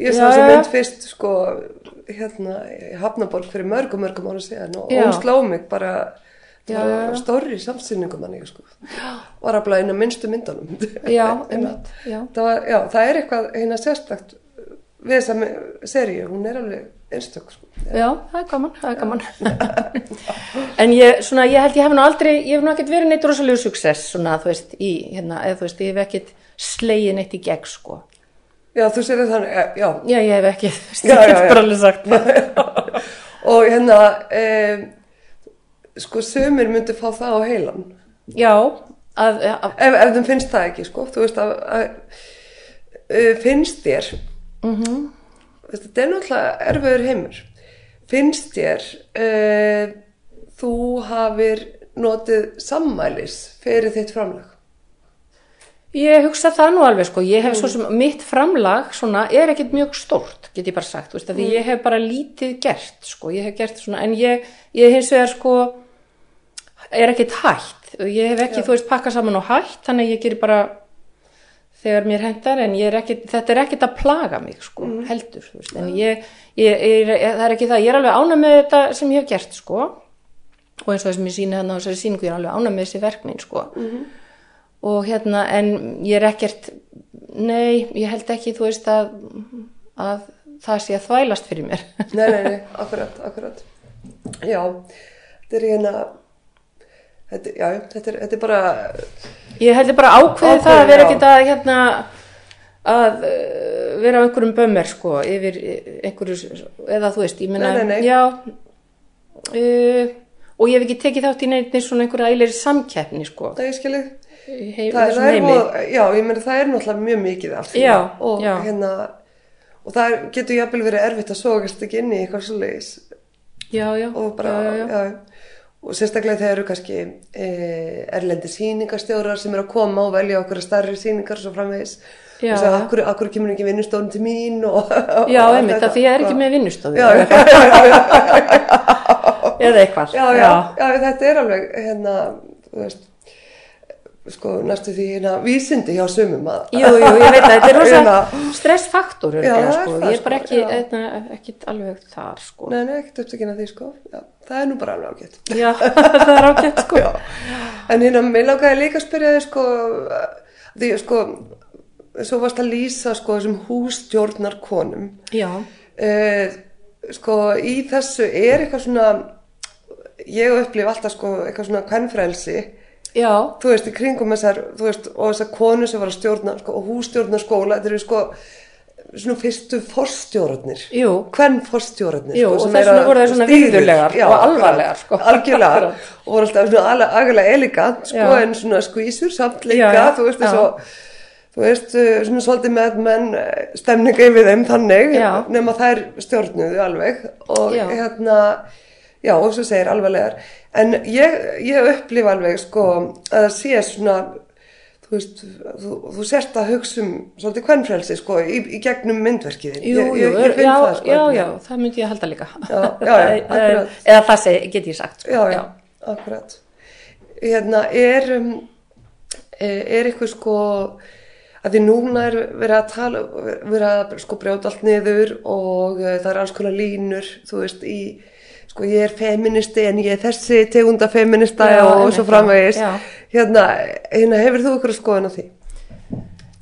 ég sá þess að mynd fyrst, sko, hérna, Hafnaborg fyrir mörgum, mörgum ára síðan og hún sló mig bara, Já, já, stórri samsýningum hann, sko, var að blæða minnstu En einmitt, það, var, það er eitthvað hérna sérstakt við þessa seríu, hún er alveg einstök, sko. Já, það er gaman, það er gaman. en ég, svona, ég held ég hef nú aldrei, ég hef nú ekkert verið neitt rosalegu success, svona, þú veist, í, hérna, eða þú veist, ég hef ekkert slegið neitt í gegn, sko. Já, þú sér þannig, eh, já, Já, ég hef ekki, þú veist, ég já. bara alveg sagt og hérna, um, sko, sömur myndi fá það á heilan. Já, að, að, ef, ef þeim finnst það ekki sko, þú veist að, að finnst þér mhm, veist, þetta er náttúrulega erfiður heimur. Finnst þér uh, þú hafir notið sammælis fyrir þitt framlag? Ég hugsa það nú alveg sko, ég hef svo sem mitt framlag svona er ekkert mjög stórt, get ég bara sagt, þú veist, af því ég hef bara lítið gert sko, ég hef gert svona, en ég, ég hins vegar sko, er ekkert hætt, ég hef ekki, þú veist, pakka saman og hætt, þannig ég gerir bara þegar mér hendar, en ég er ekkert, þetta er ekkert að plaga mig sko, heldur, þú veist, en ég, ég, ég, það er ekki það, ég er alveg ánað með þetta sem ég hef gert sko, og eins og þess að mér síni þannig á þessari síningu, ég er alveg ánað með þessi verk mín sko, og hérna, en ég er ekkert nei, ég held ekki þú veist að, að það sé að þvælast fyrir mér. Nei, nei, nei, akkurat, akkurat. Já, þetta er hérna þetta, já, þetta er, þetta er bara ég held bara ákveði það að vera ekkert að hérna að uh, vera á einhverjum bömmir sko, yfir einhverju eða þú veist, ég meina Nei, nei, nei. já. Uh, og ég hef ekki tekið þátt í neitt svona einhverja ælir samkeppni sko, það ég skilið það, er, voða- já, ég meina það er náttúrulega mjög mikið því. Já, og hérna og það er- getur jafnvel verið erfitt að sogast ekki inn í eitthvað svo leiðis já, já, og bara, já, og sérstaklega þegar eru kannski e, erlendi sýningastjórar sem eru að koma og velja okkur starri sýningar og svo framvegis. Já, og segja, akkur, akkur kemur ekki vinnustofn til mín og, Já, einmitt, af því ég er ekki með já, eða eitthvað já, já, já, þetta er alveg hérna, þú veist sko, næstu því hérna vísindi hjá sumum að Jú, jú, ég veit að þetta er rosa Hérna. stressfaktor Já, það er sko. það, ég er bara sko, ekki, já. eitna, ekkit alveg þar sko. Nei, nei, ekkert upptökin að því, sko. Já, það er nú bara alveg ágætt. Já, það er ágætt sko. Já. En hérna, mér langaði líka að spyrja þig, sko, því, sko, svo varst að lýsa, sko, þessum hússtjórnar konum. Já, Eh, sko, í þessu er eitthvað svona, ég upplif alltaf, sko, eitthvað svona kvennfrelsi, já, þú veist, í kringum þessar, þú veist, og þessar konu sem var að stjórna, sko, og hússtjórnar skóla, þetta eru, sko, svona fyrstu forstjórnarnir. jú, hvern forstjórarnir Jú, og þess vegna voru þær svona virðulegar og alvarlegar, sko. algjörlega, og voru alltaf svona alveg agalega elegant sko, Já. en svona skvísur samt líka þú veist já. þessu þú veist, uh, svona svolítið með menn stemninga yfir þeim þannig nema þær stjórnuðu alveg og Já. hérna já, og svo segir alvarlegar en ég, ég upplifa alveg sko að það sé svona þú veist, þú, þú sért að hugsa um svolítið kvennfrelsi sko í, í gegnum myndverkiðin Jú, jú, ég, ég finn já, það sko já, einhvern já, það myndi ég halda líka. Já, já, já, akkurat. Eða það get ég sagt. sko. já, já, akkurat hérna er um, eh, er eitthvað sko að því núna er verið að tala verið að sko brjóta allt niður og uh, það er alls konar línur þú veist í sko ég er feministi en ég er þessi tegunda feminista Já, og svo framvegis. hérna, hérna hefur þú okkur skoðan á því?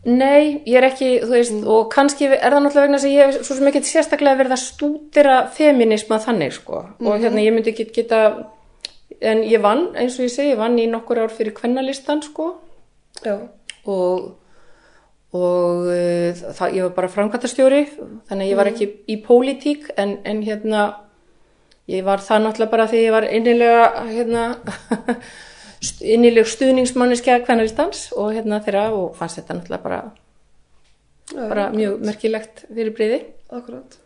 Nei, ég er ekki, þú veist, og kannski er það náttúrulega vegna að ég hef svo sem ekki sérstaklega verið að stúdira feminisma þannig, sko. Og hérna, ég myndi ekki geta, en ég vann, eins og ég segi, ég vann í nokkur ár fyrir kvennalistan, sko. já, Og, og uh, það, ég var bara framkvæmtastjóri, þannig að ég var ekki í pólitík, en, en hérna, ég var það náttúrulega bara því ég var innilega, hérna, innileg stuðningsmanniskja kvennalistans og hérna þeirra og fannst þetta náttúrulega bara bara mjög merkilegt fyrir breyði akkurat.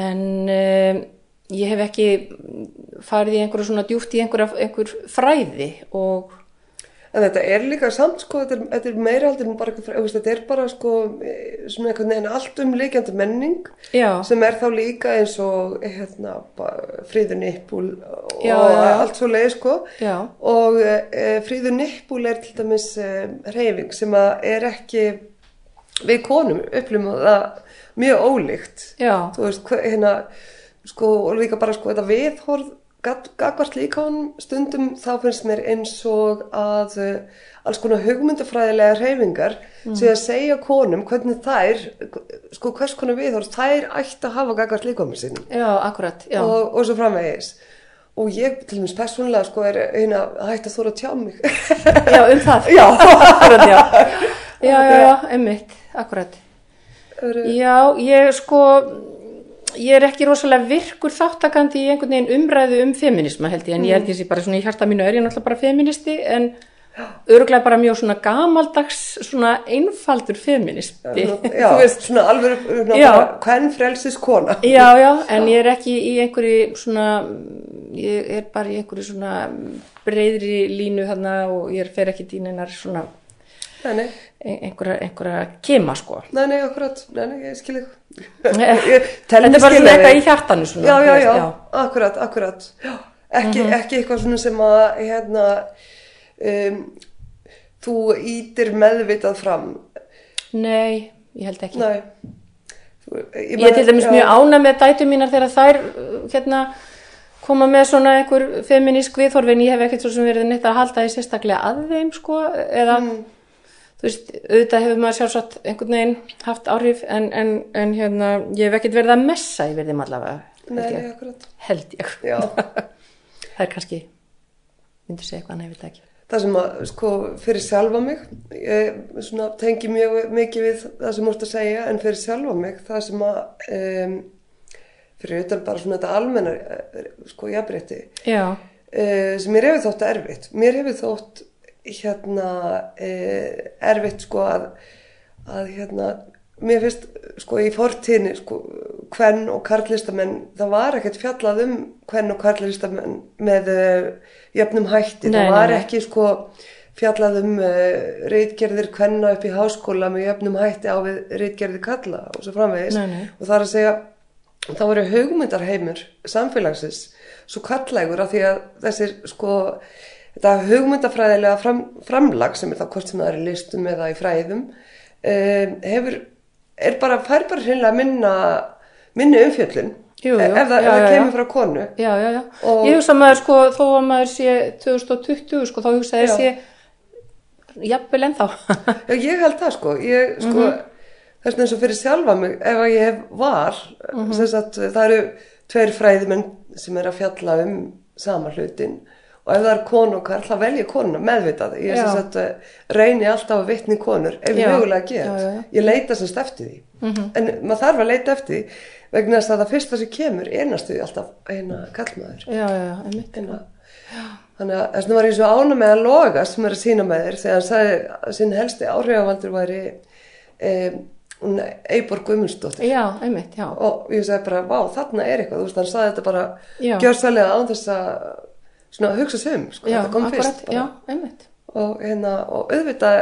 En um, ég hef ekki farið í einhverju svona djúft í einhverja, einhver fræði og En þetta er líka samt sko, þetta er, þetta er meira heldur en bara eitthvað, þetta er bara sko, eh, svona einhvern veginn allt um líkjandi menning já, sem er þá líka eins og hérna, fríður nippul og Já, allt svo leið sko. Já, og e, fríður nippul er til dæmis e, reyfing sem að er ekki við konum upplifum það mjög ólíkt. Já, þú veist, hérna sko, og líka bara sko, þetta viðhorð gagvart líka honum stundum þá finnst mér eins og að uh, alls konar hugmyndafræðilega reyfingar mm. sem að segja konum hvernig þær, sko hvers konar viðhorð þær ætti að hafa gagvart líka honum sínum. Já, akkurat, já, og, og svo framvegis. Og ég til dæmis persónulega sko er hérna hægt að þóra tjá mig. Já, um það, já, akkurat, já, já, já, já, emmitt, akkurat, já, ég sko, ég er ekki rosalega virkur þáttakandi í einhvern veginn umræðu um feminisma held ég, en ég held ég sé bara svona í hjarta mínu er ég náttúrulega bara feministi, en öruglega bara mjög svona gamaldags, svona einfaldur feministi, já veist, svona alveg Já. hvern frelsis kona Já, já, en ég er ekki í einhverju svona, ég er bara í einhverju svona breyðri línu þarna og ég fer ekki dýninar svona einhverja, einhverja kema sko. nei, nei, akkurat nei, nei, ég skil ekki Þetta Ég er bara svona eitthvað í hjartanu svona. já, já, veist, já, akkurat, akkurat já. Ekki, Mhm. ekki eitthvað svona sem að hérna um, þú ítir meðvitað fram Nei, ég held ekki. nei Þú- Ég er til dæmis mjög ána með dætu mínar þegar þær hérna, koma með svona einhver feminísk viðhorf en ég hef ekkert svo sem verið neitt að halda því sérstaklega að þeim sko eða Mm. Þú veist, auðvitað hefur maður sjálfsagt einhvern veginn haft áhrif en, en, en hérna, ég hef ekkert verið að messa yfir þeim allavega held nei, ég, akkurat. Held ég. það er kannski myndi segja eitthvað, það ekki. Það sem að, sko, fyrir sjálfa mig ég svona, tengi mjög mikið við það sem múrt að segja en fyrir sjálfa mig, það sem að um, fyrir utan bara svona þetta almenna eh, sko, jafnrétti Já, uh, sem mér hefur þótt erfitt. Mér hefur þótt hérna uh, erfitt sko að, að hérna mér finnst sko í fortíðinni sko hvern og karlistamenn það var ekkert fjallað um hvern og karlistamenn með uh, jöfnum hætti, Nei, það var nei. ekki sko fjallað um uh, reitgerðir hvenna upp í háskóla með jöfnum hætti á við reitgerðir kalla og svo framvegis nei. og það er að segja þá eru hugmyndarheimur samfélagsins svo kallægur af því að þessir sko þetta hugmyndafræðilega fram, framlag sem er þá hvort sem það er í listum eða í fræðum um, hefur er bara, fær bara hreinlega minna minni jú, ef já, ef það já, kemur já. frá konu já, já, já Og- Ég hugsa maður sko, þó að maður sé 2020 sko, þá hugsaði Já. sé jafnvel ennþá Já, ég held það sko, ég sko, Mhm. þess vegna eins og fyrir sjálfa mig, ef að ég hef val, Mhm. sem sagt, það eru tveir fræðimenn sem er að fjalla um sama hlutin og ef það er konu og karl, þá velja konuna meðvitað, ég Já. sem sagt eh, reyni alltaf að vitni konur, ef ég mögulega get, ég leita semst eftir því, en maður þarf að leita eftir því vegna þess að það fyrsta sem kemur er næstu því alltaf eina kallmaður, Já, já, já, einmitt. Eina, þannig að þess vegna var ég svo ána með að loga sem er að sína með þér þegar hann sagði að sinn helsti áhrifavaldur væri um, hún Eibor Guðmundsdóttir. Já, einmitt, já. Og ég sagði bara, vá, þarna er eitthvað. Þú veist, hann sagði þetta bara Já. gjörsælega án þess að svona hugsa sig um, sko, já, þetta kom akkurat, fyrst já, og hérna, og auðvitað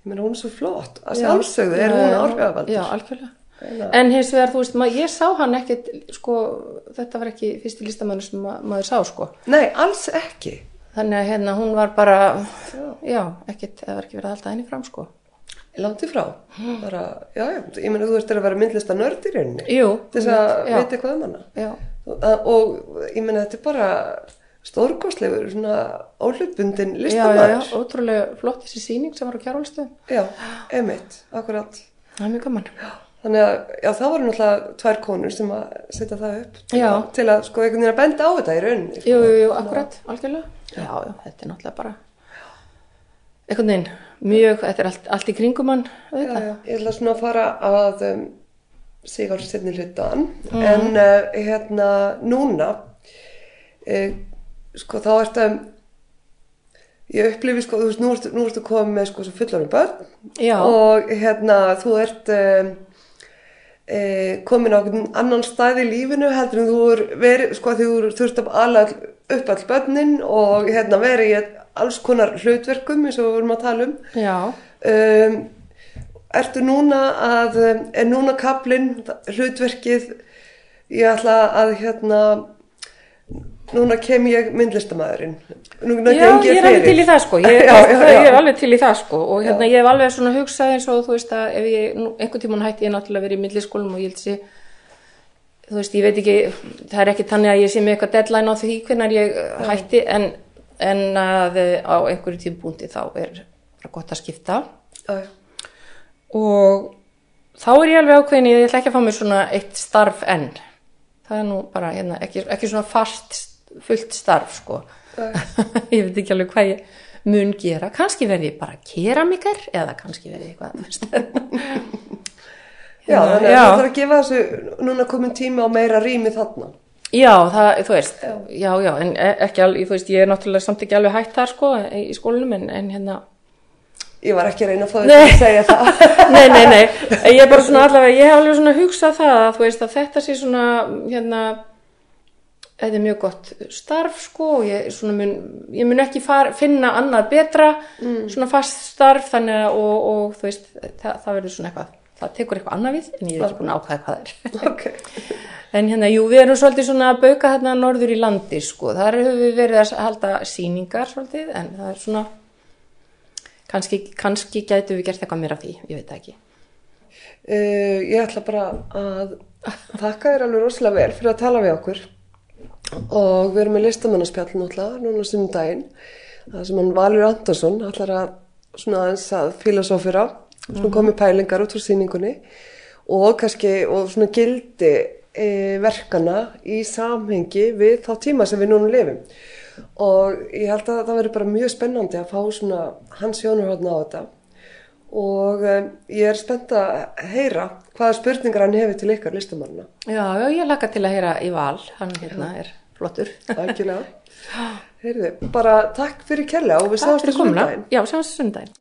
ég meina, hún er svo flott, að Já. sjálfsögðu er hún algjörlega. Hérna. en hins vegar, þú veist, ég sá hann ekkit sko, þetta var ekki fyrsti listamannu sem ma maður sá, sko. Nei, alls ekki. Þannig að hérna, hún var bara Já. já, ekkit, það var ekki verið að halda henni fram, sko. Í frá. Bara, já, ég meina, þú ert að vera myndlista nörd í rauninni. Til þess að vita eitthvað um hana. Og, og ég meina, þetta er bara stórkostlegur, svona óhlutbundin já, já, listamæður já, ótrúlega flott þessi sýning sem var á kjárvalstu já, emitt, akkurat það er mjög gaman Þannig að, já, það voru náttúrulega tvær konur sem að setja það upp til, Já. að, til að, sko, einhvern veginn að benda á þetta í rauninni. jú, jú, jú, akkurat, algjörlega já, já, þetta er náttúrulega bara einhvern veginn, mjög þetta er allt, allt í kringum hann Já, auðvitað. já. Ég ætla svona að fara að um, sigar setni hlutan, Mhm. en uh, hérna, núna, uh, sko, þá ertu, ég upplifi, sko, þú veist, nú ertu, nú ertu komið með, sko, fullarum börn Já. og, hérna, þú ert... Um, e, komin á annan stað í lífinu heldur en þú er verið, sko þú þurft að ala upp all börnin og hérna verið í alls konar hlutverkum eins og við vorum að tala um. já, um ertu núna að, um, er núna kaplinn, hlutverkið, ég ætla að hérna, núna kem ég myndlistamæðurinn. Núna Já, ég er alveg til í það sko, ég, Já, já, það- ég er alveg til í það sko. Og hérna ég hef alveg svona hugsað eins og þú veist að ef ég, nú, einhvern tímann hætti ég náttúrulega verið í milliskólum og ég held sé, þú veist, ég veit ekki, það er ekki þannig að ég sé með eitthvað deadline á því hvernig ég uh, hætti en, en að uh, á einhverju tímpúndi þá er gott að skipta. Og þá er ég alveg ákveðin, ég ætla ekki að fá mér svona eitt starf enn, það er nú bara hérna, ekki, ekki svona fast fullt starf sko ég veit ekki alveg hvað ég mun gera kannski verði ég bara keramikar eða kannski verði ég eitthvað. Já, Hérna, þannig að já. það þarf að gefa þessu núna komin tími á meira rými þarna. já, það, þú veist já, já, en e- ekki alveg, þú veist ég er náttúrulega samt ekki alveg hætt þar sko í skólanum en, en hérna Ég var ekki að reyna að fá þetta að segja það. nei, nei, nei, ég er bara svona allavega, ég hef alveg svona hugsað það að þú veist að þetta sé svona, hérna, þetta er mjög gott starf sko og ég, mun, ég mun ekki far, finna annað betra, svona fast starf þannig að, og, og þú veist, það, það verður svona eitthvað, það tekur eitthvað annað við en ég er ekki búin að ákvæða hvað það er. ok. En hérna, jú, við erum svolítið svona að bauka hérna norður í landi, sko. Þar höfum við verið að halda síningar svolítið, en það er svona, kannski, kannski gætu við gert eitthvað mér af því, ég veit ekki. Uh, ég ætla bara að þakka þér alveg rosalega vel fyrir að tala við okkur og við erum með listamannaspjall náttúrulega núna sem daginn. Það sem hann Valur Andersson ætlar að svona aðeins að filosófira svona komið pælingar út frá sýningunni og kannski og svona gildi e, verkana í samhengi við þá tíma sem við núna lifum. Og ég held að það verður bara mjög spennandi að fá svona hans sjónurhóðna á þetta. Og um, ég er spennt að heyra hvaða spurningar hann hefur til ykkar listamanna. Já, já, ég laka til að heyra í val, hann hérna er flottur. Algjörlega. Heyrðu, bara takk fyrir kella og við þessu komuna. sundaginn. Já, sjáumst sundaginn.